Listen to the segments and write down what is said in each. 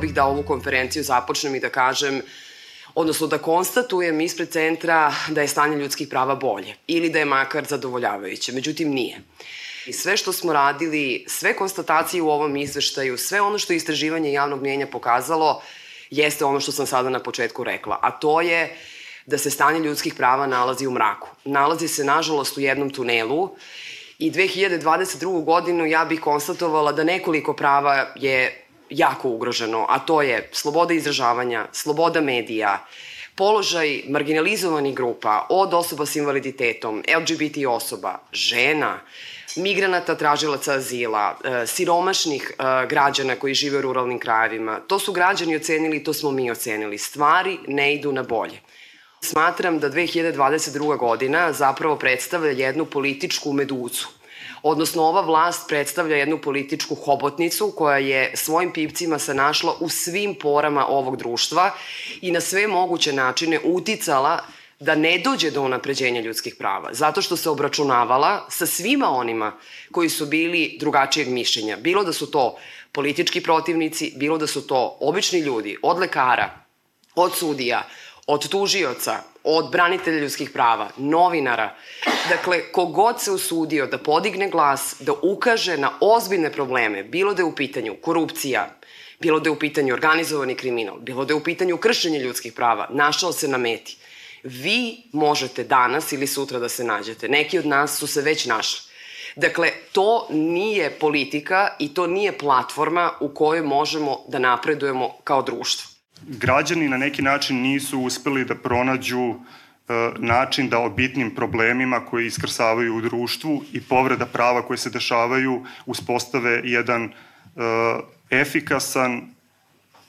bih da ovu konferenciju započnem i da kažem odnosno da konstatujem ispred centra da je stanje ljudskih prava bolje ili da je makar zadovoljavajuće. Međutim, nije. I sve što smo radili, sve konstatacije u ovom izveštaju, sve ono što je istraživanje javnog mnjenja pokazalo, jeste ono što sam sada na početku rekla, a to je da se stanje ljudskih prava nalazi u mraku. Nalazi se, nažalost, u jednom tunelu i 2022. godinu ja bih konstatovala da nekoliko prava je jako ugroženo, a to je sloboda izražavanja, sloboda medija, položaj marginalizovanih grupa od osoba s invaliditetom, LGBT osoba, žena, migranata tražilaca azila, e, siromašnih e, građana koji žive u ruralnim krajevima. To su građani ocenili, to smo mi ocenili. Stvari ne idu na bolje. Smatram da 2022. godina zapravo predstavlja jednu političku meducu odnosno ova vlast predstavlja jednu političku hobotnicu koja je svojim pipcima se našla u svim porama ovog društva i na sve moguće načine uticala da ne dođe do unapređenja ljudskih prava, zato što se obračunavala sa svima onima koji su bili drugačijeg mišljenja. Bilo da su to politički protivnici, bilo da su to obični ljudi, od lekara, od sudija, od tužioca, od branitelja ljudskih prava, novinara. Dakle, kogod se usudio da podigne glas, da ukaže na ozbiljne probleme, bilo da je u pitanju korupcija, bilo da je u pitanju organizovani kriminal, bilo da je u pitanju kršenje ljudskih prava, našao se na meti. Vi možete danas ili sutra da se nađete. Neki od nas su se već našli. Dakle, to nije politika i to nije platforma u kojoj možemo da napredujemo kao društvo građani na neki način nisu uspeli da pronađu e, način da o bitnim problemima koji iskrsavaju u društvu i povreda prava koje se dešavaju uspostave jedan e, efikasan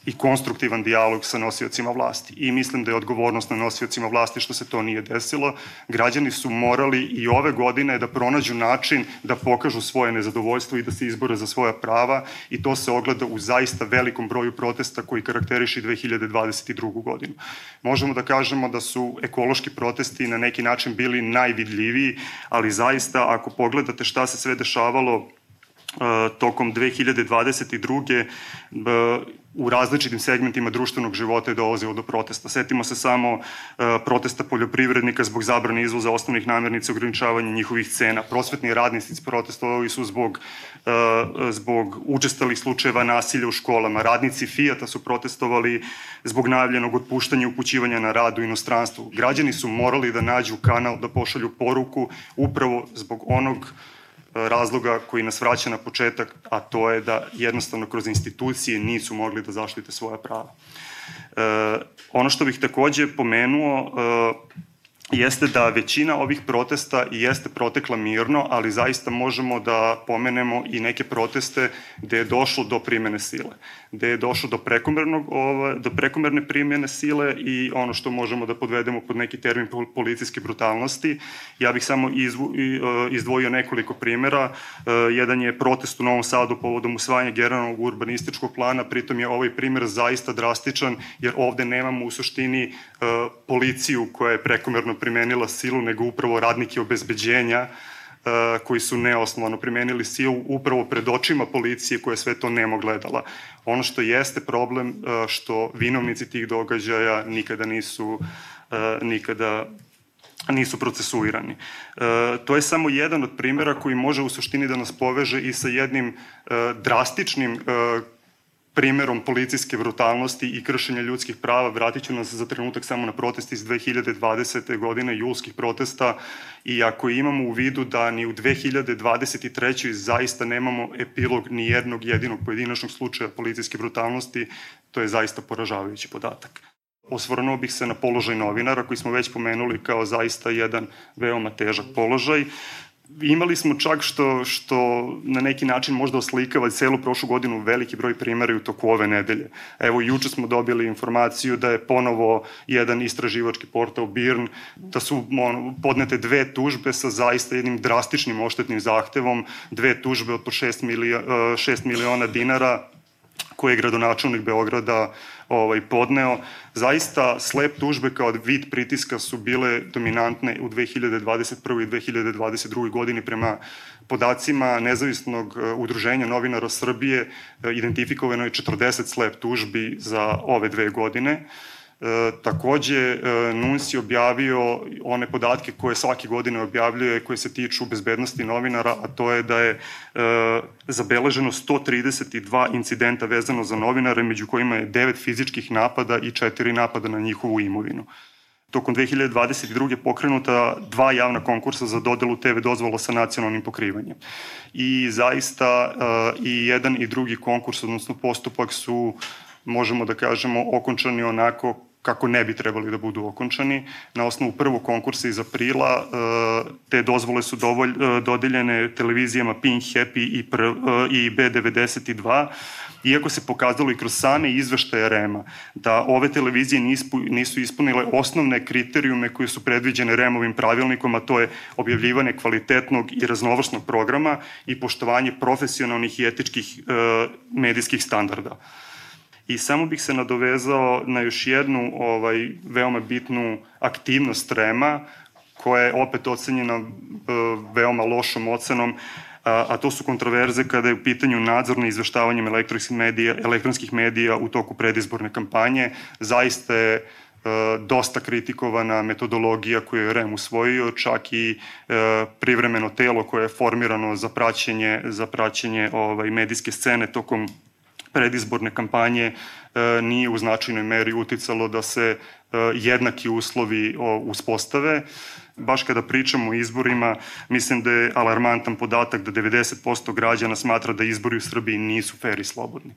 i konstruktivan dijalog sa nosiocima vlasti. I mislim da je odgovornost na nosiocima vlasti što se to nije desilo. Građani su morali i ove godine da pronađu način da pokažu svoje nezadovoljstvo i da se izbore za svoja prava i to se ogleda u zaista velikom broju protesta koji karakteriši 2022. godinu. Možemo da kažemo da su ekološki protesti na neki način bili najvidljiviji, ali zaista ako pogledate šta se sve dešavalo tokom 2022 u različitim segmentima društvenog života je dolazilo do protesta. Setimo se samo uh, protesta poljoprivrednika zbog zabrane izvoza osnovnih namirnica i ograničavanja njihovih cena. Prosvetni radnici protestovali su zbog, zbog učestalih slučajeva nasilja u školama. Radnici Fijata su protestovali zbog najavljenog otpuštanja i upućivanja na rad u inostranstvu. Građani su morali da nađu kanal, da pošalju poruku upravo zbog onog razloga koji nas vraća na početak, a to je da jednostavno kroz institucije nisu mogli da zaštite svoja prava. E, ono što bih takođe pomenuo, e, jeste da većina ovih protesta jeste protekla mirno, ali zaista možemo da pomenemo i neke proteste gde je došlo do primene sile, gde je došlo do prekomernog ove, do prekomerne primene sile i ono što možemo da podvedemo pod neki termin policijske brutalnosti. Ja bih samo izvu, e, izdvojio nekoliko primera. E, jedan je protest u Novom Sadu povodom usvajanja generalnog urbanističkog plana, pritom je ovaj primer zaista drastičan, jer ovde nemamo u suštini e, policiju koja je prekomerno primenila silu, nego upravo radnike obezbeđenja koji su neosnovano primenili silu upravo pred očima policije koja sve to nemo gledala. Ono što jeste problem, uh, što vinovnici tih događaja nikada nisu uh, nikada nisu procesuirani. E, to je samo jedan od primjera koji može u suštini da nas poveže i sa jednim e, drastičnim e, primerom policijske brutalnosti i kršenja ljudskih prava. Vratit ću nas za trenutak samo na protest iz 2020. godine, julskih protesta i ako imamo u vidu da ni u 2023. zaista nemamo epilog ni jednog jedinog pojedinačnog slučaja policijske brutalnosti, to je zaista poražavajući podatak. Osvrnuo bih se na položaj novinara koji smo već pomenuli kao zaista jedan veoma težak položaj imali smo čak što, što na neki način možda oslikava celu prošlu godinu veliki broj primera u toku ove nedelje. Evo, juče smo dobili informaciju da je ponovo jedan istraživački portal BIRN, da su ono, podnete dve tužbe sa zaista jednim drastičnim oštetnim zahtevom, dve tužbe od po 6, milio, 6 miliona dinara, koje je gradonačelnik Beograda ovaj, podneo. Zaista slep tužbe kao vid pritiska su bile dominantne u 2021. i 2022. godini prema podacima nezavisnog e, udruženja novinara Srbije e, identifikovano je 40 slep tužbi za ove dve godine. E, takođe, e, NUNS je objavio one podatke koje svake godine objavljuje, koje se tiču bezbednosti novinara, a to je da je e, zabeleženo 132 incidenta vezano za novinare, među kojima je 9 fizičkih napada i 4 napada na njihovu imovinu. Tokom 2022. pokrenuta dva javna konkursa za dodelu TV dozvola sa nacionalnim pokrivanjem. I zaista e, i jedan i drugi konkurs, odnosno postupak su možemo da kažemo okončani onako kako ne bi trebali da budu okončani. Na osnovu prvog konkursa iz aprila e, te dozvole su dovolj, e, dodeljene televizijama Pink, Happy i, e, i B92, iako se pokazalo i kroz same izveštaje REMA da ove televizije nisu ispunile osnovne kriterijume koje su predviđene REM-ovim pravilnikom, a to je objavljivanje kvalitetnog i raznovrsnog programa i poštovanje profesionalnih i etičkih medijskih standarda. I samo bih se nadovezao na još jednu ovaj, veoma bitnu aktivnost REMA, koja je opet ocenjena e, veoma lošom ocenom, a, a to su kontroverze kada je u pitanju nadzor na izveštavanjem elektronskih medija, elektronskih medija u toku predizborne kampanje. Zaista je e, dosta kritikovana metodologija koju je REM usvojio, čak i e, privremeno telo koje je formirano za praćenje, za praćenje ovaj, medijske scene tokom predizborne kampanje e, nije u značajnoj meri uticalo da se e, jednaki uslovi uspostave. Baš kada pričamo o izborima, mislim da je alarmantan podatak da 90% građana smatra da izbori u Srbiji nisu fer i slobodni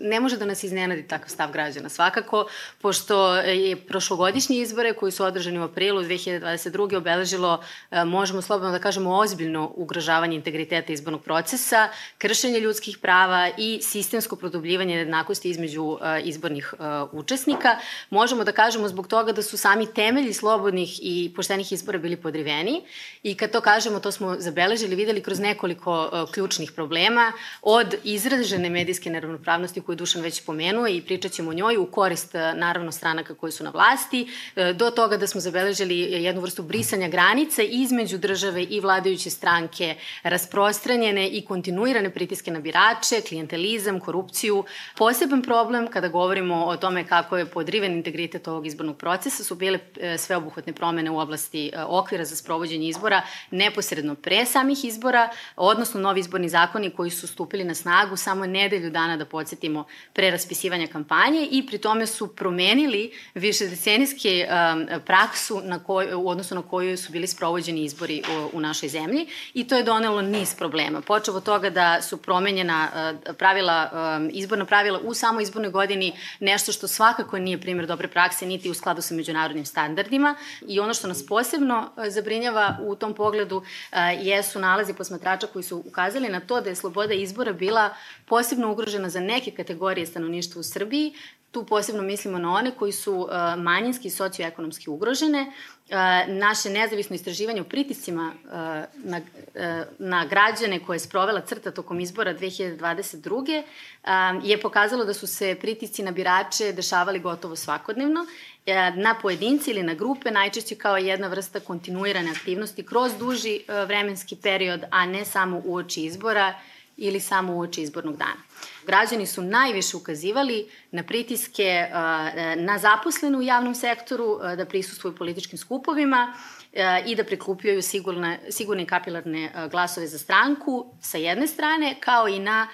ne može da nas iznenadi takav stav građana. Svakako, pošto je prošlogodišnji izbore koji su održani u aprilu 2022. obeležilo, e, možemo slobodno da kažemo, ozbiljno ugrožavanje integriteta izbornog procesa, kršenje ljudskih prava i sistemsko produbljivanje jednakosti između e, izbornih e, učesnika. Možemo da kažemo zbog toga da su sami temelji slobodnih i poštenih izbora bili podriveni i kad to kažemo, to smo zabeležili, videli kroz nekoliko ključnih problema, od izražene medijske neravnopravnosti koju Dušan već pomenuo i pričat ćemo o njoj u korist e, naravno stranaka koje su na vlasti, e, do toga da smo zabeležili jednu vrstu brisanja granice između države i vladajuće stranke, rasprostranjene i kontinuirane pritiske na birače, klijentelizam, korupciju. Poseban problem kada govorimo o tome kako je podriven integritet ovog izbornog procesa su bile e, sveobuhvatne promene u oblasti okvira za sprovođenje izbora neposredno pre samih izbora, odnosno novi izborni zakoni koji su stupili na snagu samo nedelju dana da podsjetimo recimo pre raspisivanja kampanje i pri tome su promenili više decenijske um, praksu na koj, u odnosu na koju su bili sprovođeni izbori u, u našoj zemlji i to je donelo niz problema. Počeo od toga da su promenjena uh, pravila, um, izborna pravila u samoj izbornoj godini nešto što svakako nije primjer dobre prakse niti u skladu sa međunarodnim standardima i ono što nas posebno uh, zabrinjava u tom pogledu uh, jesu nalazi posmatrača koji su ukazali na to da je sloboda izbora bila posebno ugrožena za neke kategorije stanovništva u Srbiji. Tu posebno mislimo na one koji su uh, manjinski i socioekonomski ugrožene. Uh, naše nezavisno istraživanje o pritiscima uh, na, na građane koje je sprovela crta tokom izbora 2022. je pokazalo da su se pritisci na birače dešavali gotovo svakodnevno na pojedinci ili na grupe, najčešće kao jedna vrsta kontinuirane aktivnosti kroz duži vremenski period, a ne samo uoči izbora ili samo uoči izbornog dana. Građani su najviše ukazivali na pritiske na zaposlene u javnom sektoru da prisustuju političkim skupovima i da prikupljaju sigurne, sigurne kapilarne glasove za stranku sa jedne strane, kao i na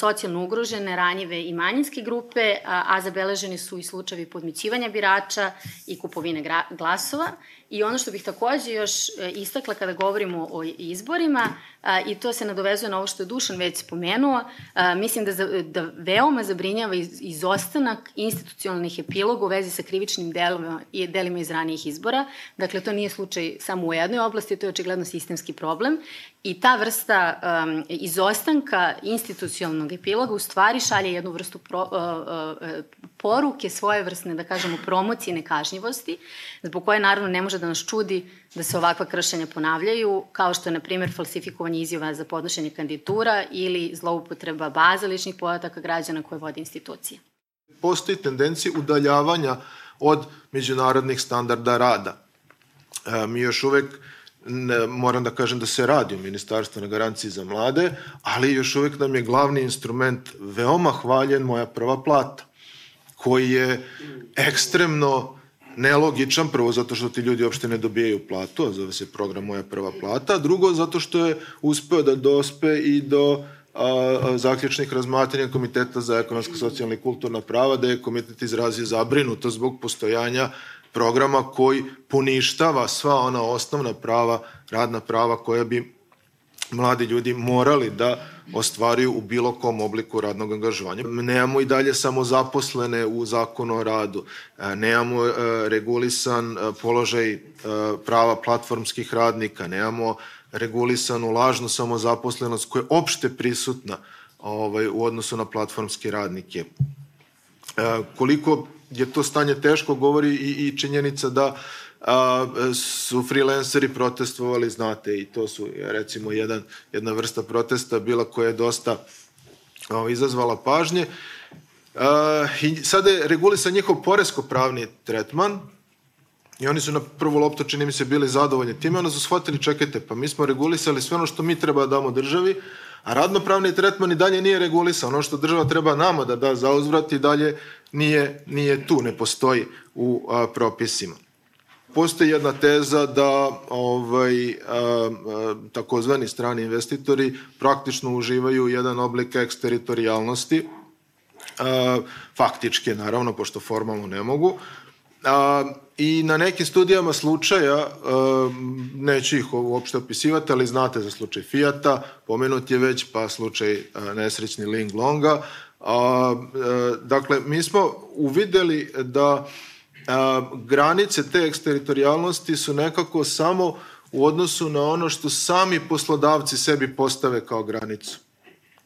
socijalno ugrožene, ranjive i manjinske grupe, a zabeleženi su i slučavi podmićivanja birača i kupovine glasova. I ono što bih takođe još e, istakla kada govorimo o izborima, i to se nadovezuje na ovo što je Dušan već spomenuo, mislim da, da veoma zabrinjava izostanak institucionalnih epiloga u vezi sa krivičnim delima, delima iz ranijih izbora. Dakle, to nije slučaj samo u jednoj oblasti, to je očigledno sistemski problem I ta vrsta um, izostanka institucionalnog epiloga u stvari šalje jednu vrstu pro, uh, uh, poruke svojevrsne, da kažemo, promocije nekažnjivosti, zbog koje naravno ne može da nas čudi da se ovakva kršenja ponavljaju, kao što je, na primjer, falsifikovanje izjava za podnošenje kandidatura ili zloupotreba baza ličnih podataka građana koje vodi institucija. Postoji tendencija udaljavanja od međunarodnih standarda rada. E, mi još uvek ne, moram da kažem da se radi u Ministarstvu na garanciji za mlade, ali još uvek nam je glavni instrument veoma hvaljen moja prva plata, koji je ekstremno nelogičan, prvo zato što ti ljudi uopšte ne dobijaju platu, a zove se program Moja prva plata, drugo zato što je uspeo da dospe i do a, a, zaključnih razmatranja Komiteta za ekonomsko, socijalna i kulturna prava, da je komitet izrazio zabrinuto zbog postojanja programa koji poništava sva ona osnovna prava, radna prava koja bi mladi ljudi morali da ostvaruju u bilo kom obliku radnog angažovanja. Nemamo i dalje samo zaposlene u zakonu o radu, e, nemamo e, regulisan e, položaj prava platformskih radnika, nemamo regulisanu lažnu samozaposlenost koja je opšte prisutna ovaj, u odnosu na platformske radnike. Koliko je to stanje teško, govori i, i činjenica da a, su freelanceri protestovali, znate, i to su recimo jedan, jedna vrsta protesta bila koja je dosta a, izazvala pažnje. A, I sada je regulisan njihov poresko-pravni tretman, I oni su na prvu loptu, čini mi se, bili zadovoljni time, onda su shvatili, čekajte, pa mi smo regulisali sve ono što mi treba da damo državi, a radnopravni tretman i dalje nije regulisan. Ono što država treba nama da da za uzvrat i dalje nije, nije tu, ne postoji u a, propisima. Postoji jedna teza da ovaj, a, a, takozvani strani investitori praktično uživaju jedan oblik eksteritorijalnosti, a, faktički naravno, pošto formalno ne mogu, a, i na nekim studijama slučaja, a, neću ih uopšte opisivati, ali znate za slučaj Fijata, pomenut je već, pa slučaj a, nesrećni Ling Longa, a, a, dakle, mi smo uvideli da a, granice te eksteritorijalnosti su nekako samo u odnosu na ono što sami poslodavci sebi postave kao granicu.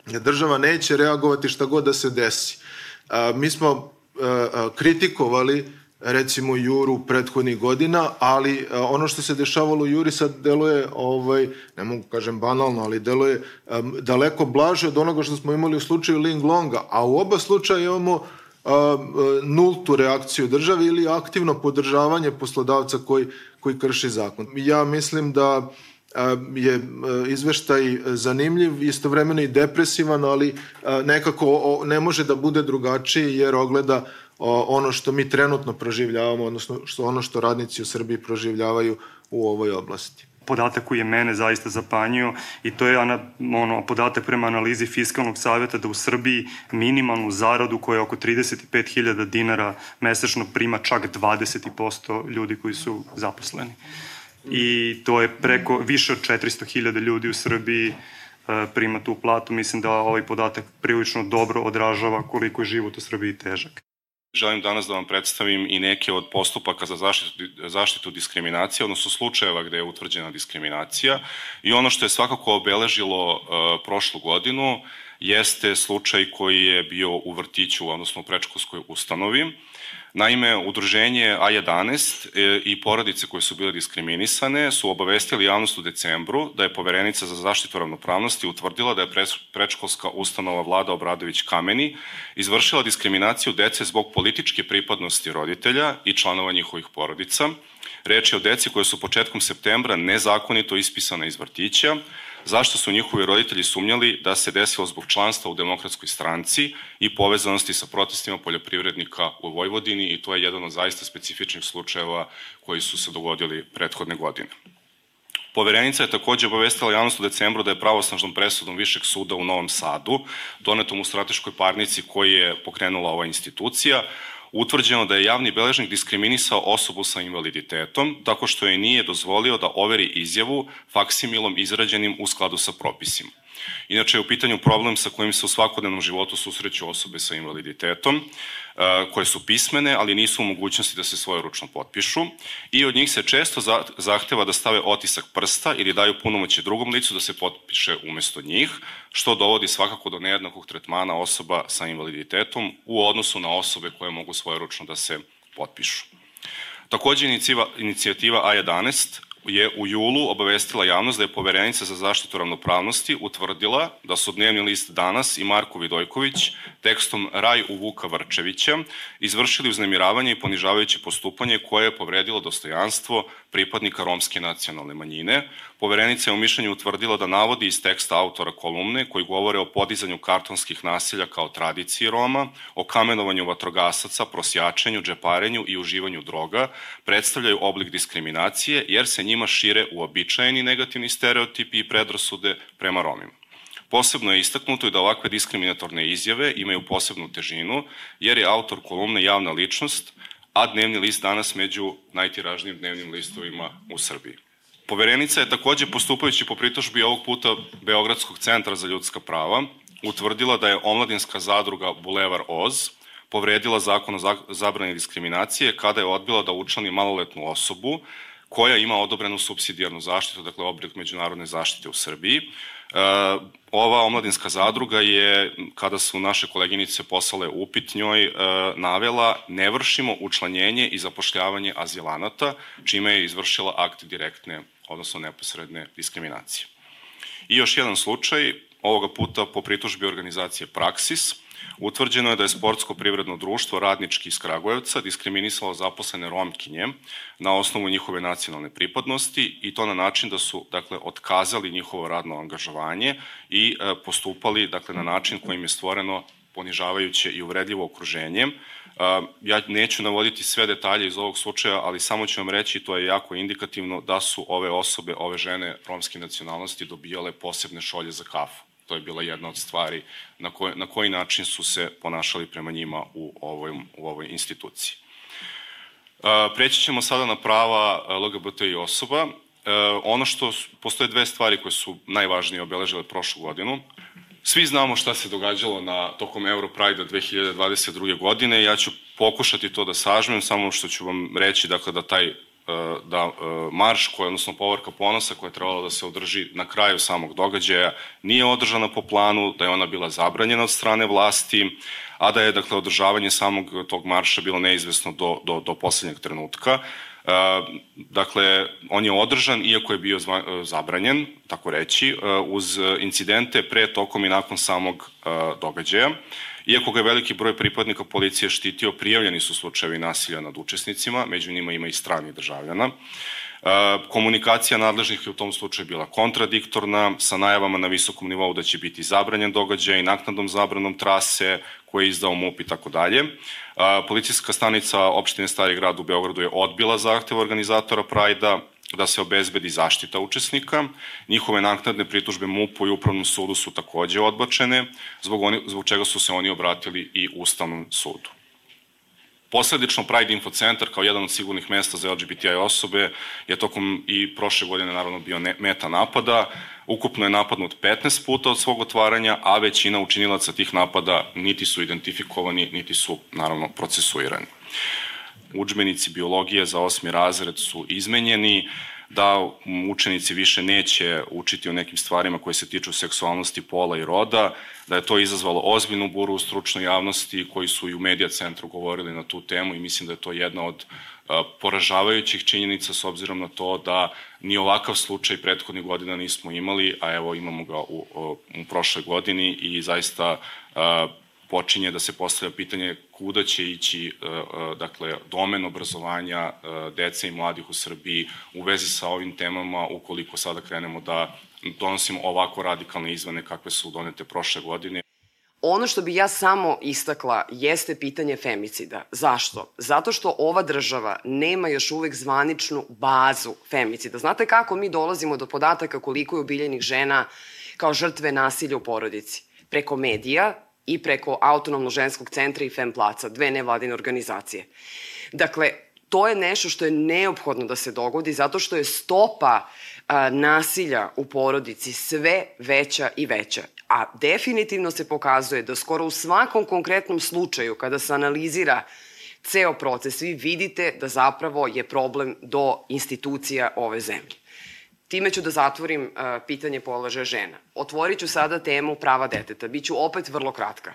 Država neće reagovati šta god da se desi. A, mi smo kritikovali recimo Juru prethodnih godina, ali ono što se dešavalo u Juri sad deluje, ovaj, ne mogu kažem banalno, ali deluje um, daleko blaže od onoga što smo imali u slučaju Ling Longa, a u oba slučaja imamo a, nultu reakciju države ili aktivno podržavanje poslodavca koji, koji krši zakon. Ja mislim da je izveštaj zanimljiv, istovremeno i depresivan, ali nekako ne može da bude drugačiji jer ogleda ono što mi trenutno proživljavamo, odnosno što ono što radnici u Srbiji proživljavaju u ovoj oblasti podatak koji je mene zaista zapanjio i to je ana, ono, podatak prema analizi Fiskalnog savjeta da u Srbiji minimalnu zaradu koja je oko 35.000 dinara mesečno prima čak 20% ljudi koji su zaposleni. I to je preko više od 400.000 ljudi u Srbiji e, prima tu platu. Mislim da ovaj podatak prilično dobro odražava koliko je život u Srbiji težak. Želim danas da vam predstavim i neke od postupaka za zaštitu, zaštitu diskriminacije, odnosno slučajeva gde je utvrđena diskriminacija. I ono što je svakako obeležilo uh, prošlu godinu jeste slučaj koji je bio u vrtiću, odnosno u prečkolskoj ustanovi. Naime, udruženje A11 e, i porodice koje su bile diskriminisane su obavestili javnost u decembru da je poverenica za zaštitu ravnopravnosti utvrdila da je prečkolska ustanova Vlada Obradović Kameni izvršila diskriminaciju dece zbog političke pripadnosti roditelja i članova njihovih porodica. Reč je o deci koje su početkom septembra nezakonito ispisana iz vrtića, zašto su njihovi roditelji sumnjali da se desilo zbog članstva u demokratskoj stranci i povezanosti sa protestima poljoprivrednika u Vojvodini i to je jedan od zaista specifičnih slučajeva koji su se dogodili prethodne godine. Poverenica je takođe obavestila javnost u decembru da je pravosnažnom presudom Višeg suda u Novom Sadu, donetom u strateškoj parnici koji je pokrenula ova institucija, utvrđeno da je javni beležnik diskriminisao osobu sa invaliditetom tako što je nije dozvolio da overi izjavu faksimilom izrađenim u skladu sa propisima. Inače je u pitanju problem sa kojim se u svakodnevnom životu susreću osobe sa invaliditetom, e, koje su pismene, ali nisu u mogućnosti da se svoje ručno potpišu i od njih se često zahteva da stave otisak prsta ili daju punomoće drugom licu da se potpiše umesto njih, što dovodi svakako do nejednakog tretmana osoba sa invaliditetom u odnosu na osobe koje mogu svoje ručno da se potpišu. Takođe inicijativa A11 je u julu obavestila javnost da je poverenica za zaštitu ravnopravnosti utvrdila da su dnevni list Danas i Marko Vidojković tekstom Raj u Vuka Vrčevića izvršili uznemiravanje i ponižavajuće postupanje koje je povredilo dostojanstvo pripadnika romske nacionalne manjine. Poverenica je u mišljenju utvrdila da navodi iz teksta autora kolumne koji govore o podizanju kartonskih nasilja kao tradiciji Roma, o kamenovanju vatrogasaca, prosjačenju, džeparenju i uživanju droga, predstavljaju oblik diskriminacije jer se njima šire uobičajeni negativni stereotipi i predrasude prema Romima. Posebno je istaknuto i da ovakve diskriminatorne izjave imaju posebnu težinu, jer je autor kolumne javna ličnost, a dnevni list danas među najtiražnijim dnevnim listovima u Srbiji. Poverenica je takođe postupajući po pritožbi ovog puta Beogradskog centra za ljudska prava utvrdila da je omladinska zadruga Bulevar Oz povredila zakon o zabrani diskriminacije kada je odbila da učlani maloletnu osobu koja ima odobrenu subsidijarnu zaštitu, dakle oblik međunarodne zaštite u Srbiji. E, ova omladinska zadruga je, kada su naše koleginice poslale upit njoj, e, navela ne vršimo učlanjenje i zapošljavanje azilanata, čime je izvršila akt direktne, odnosno neposredne diskriminacije. I još jedan slučaj, ovoga puta po pritužbi organizacije Praksis, Utvrđeno je da je sportsko privredno društvo radnički iz Kragujevca diskriminisalo zaposlene Romkinje na osnovu njihove nacionalne pripadnosti i to na način da su dakle otkazali njihovo radno angažovanje i e, postupali dakle na način kojim je stvoreno ponižavajuće i uvredljivo okruženje. E, ja neću navoditi sve detalje iz ovog slučaja, ali samo ću vam reći, to je jako indikativno, da su ove osobe, ove žene romske nacionalnosti dobijale posebne šolje za kafu. To je bila jedna od stvari na, koj, na koji način su se ponašali prema njima u ovoj, u ovoj instituciji. Preći ćemo sada na prava LGBTI osoba. Ono što, postoje dve stvari koje su najvažnije obeležile prošlu godinu. Svi znamo šta se događalo na tokom Europride 2022. godine. Ja ću pokušati to da sažmem, samo što ću vam reći dakle, da taj E, da e, marš, koja, odnosno povorka ponosa koja je trebala da se održi na kraju samog događaja, nije održana po planu, da je ona bila zabranjena od strane vlasti, a da je dakle održavanje samog tog marša bilo neizvesno do, do, do poslednjeg trenutka. E, dakle, on je održan, iako je bio zabranjen, tako reći, uz incidente pre, tokom i nakon samog događaja. Iako ga je veliki broj pripadnika policije štitio, prijavljeni su slučajevi nasilja nad učesnicima, među njima ima i strani državljana. E, komunikacija nadležnih je u tom slučaju bila kontradiktorna, sa najavama na visokom nivou da će biti zabranjen događaj, naknadnom zabranom trase koje je izdao MUP i tako dalje. E, policijska stanica opštine Stari grad u Beogradu je odbila zahtev organizatora Prajda, da se obezbedi zaštita učesnika. Njihove naknadne pritužbe MUP-u i Upravnom sudu su takođe odbačene, zbog, oni, zbog čega su se oni obratili i Ustavnom sudu. Posledično Pride Info Centar kao jedan od sigurnih mesta za LGBTI osobe je tokom i prošle godine naravno bio ne, meta napada. Ukupno je napadnut 15 puta od svog otvaranja, a većina učinilaca tih napada niti su identifikovani, niti su naravno procesuirani učbenici biologije za osmi razred su izmenjeni, da učenici više neće učiti o nekim stvarima koje se tiču seksualnosti, pola i roda, da je to izazvalo ozbiljnu buru u stručnoj javnosti koji su i u medija centru govorili na tu temu i mislim da je to jedna od poražavajućih činjenica s obzirom na to da ni ovakav slučaj prethodnih godina nismo imali, a evo imamo ga u, u prošloj godini i zaista počinje da se postavlja pitanje kuda će ići e, e, dakle, domen obrazovanja e, dece i mladih u Srbiji u vezi sa ovim temama ukoliko sada krenemo da donosimo ovako radikalne izvane kakve su donete prošle godine. Ono što bi ja samo istakla jeste pitanje femicida. Zašto? Zato što ova država nema još uvek zvaničnu bazu femicida. Znate kako mi dolazimo do podataka koliko je ubiljenih žena kao žrtve nasilja u porodici? Preko medija, i preko Autonomno ženskog centra i FEM placa, dve nevladine organizacije. Dakle, to je nešto što je neophodno da se dogodi zato što je stopa a, nasilja u porodici sve veća i veća. A definitivno se pokazuje da skoro u svakom konkretnom slučaju kada se analizira ceo proces, vi vidite da zapravo je problem do institucija ove zemlje. Time ću da zatvorim uh, pitanje položaja žena. Otvorit ću sada temu prava deteta. Biću opet vrlo kratka.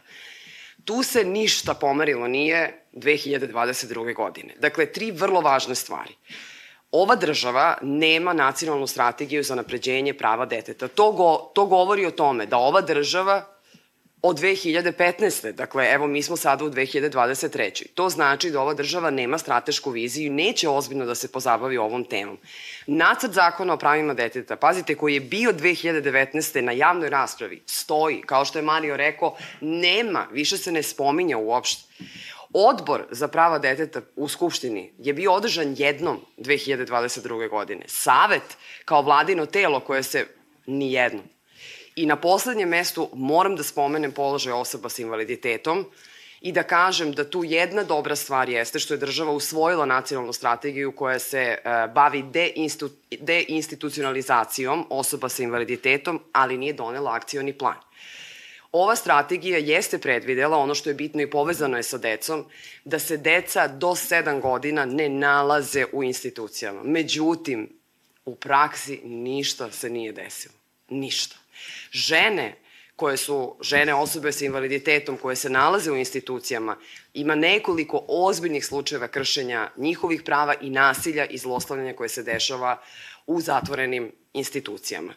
Tu se ništa pomerilo nije 2022. godine. Dakle, tri vrlo važne stvari. ova država nema nacionalnu strategiju za napređenje prava deteta. To, go, to govori o tome da ova država od 2015. Dakle, evo, mi smo sada u 2023. To znači da ova država nema stratešku viziju i neće ozbiljno da se pozabavi ovom temom. Nacrt zakona o pravima deteta, pazite, koji je bio 2019. na javnoj raspravi, stoji, kao što je Mario rekao, nema, više se ne spominja uopšte. Odbor za prava deteta u Skupštini je bio održan jednom 2022. godine. Savet kao vladino telo koje se nijednom. I na poslednjem mestu moram da spomenem položaj osoba sa invaliditetom i da kažem da tu jedna dobra stvar jeste što je država usvojila nacionalnu strategiju koja se uh, bavi deinstitucionalizacijom osoba sa invaliditetom, ali nije donela akcioni plan. Ova strategija jeste predvidela, ono što je bitno i povezano je sa decom, da se deca do 7 godina ne nalaze u institucijama. Međutim, u praksi ništa se nije desilo. Ništa. Žene koje su žene osobe sa invaliditetom koje se nalaze u institucijama, ima nekoliko ozbiljnih slučajeva kršenja njihovih prava i nasilja i zlostavljanja koje se dešava u zatvorenim institucijama.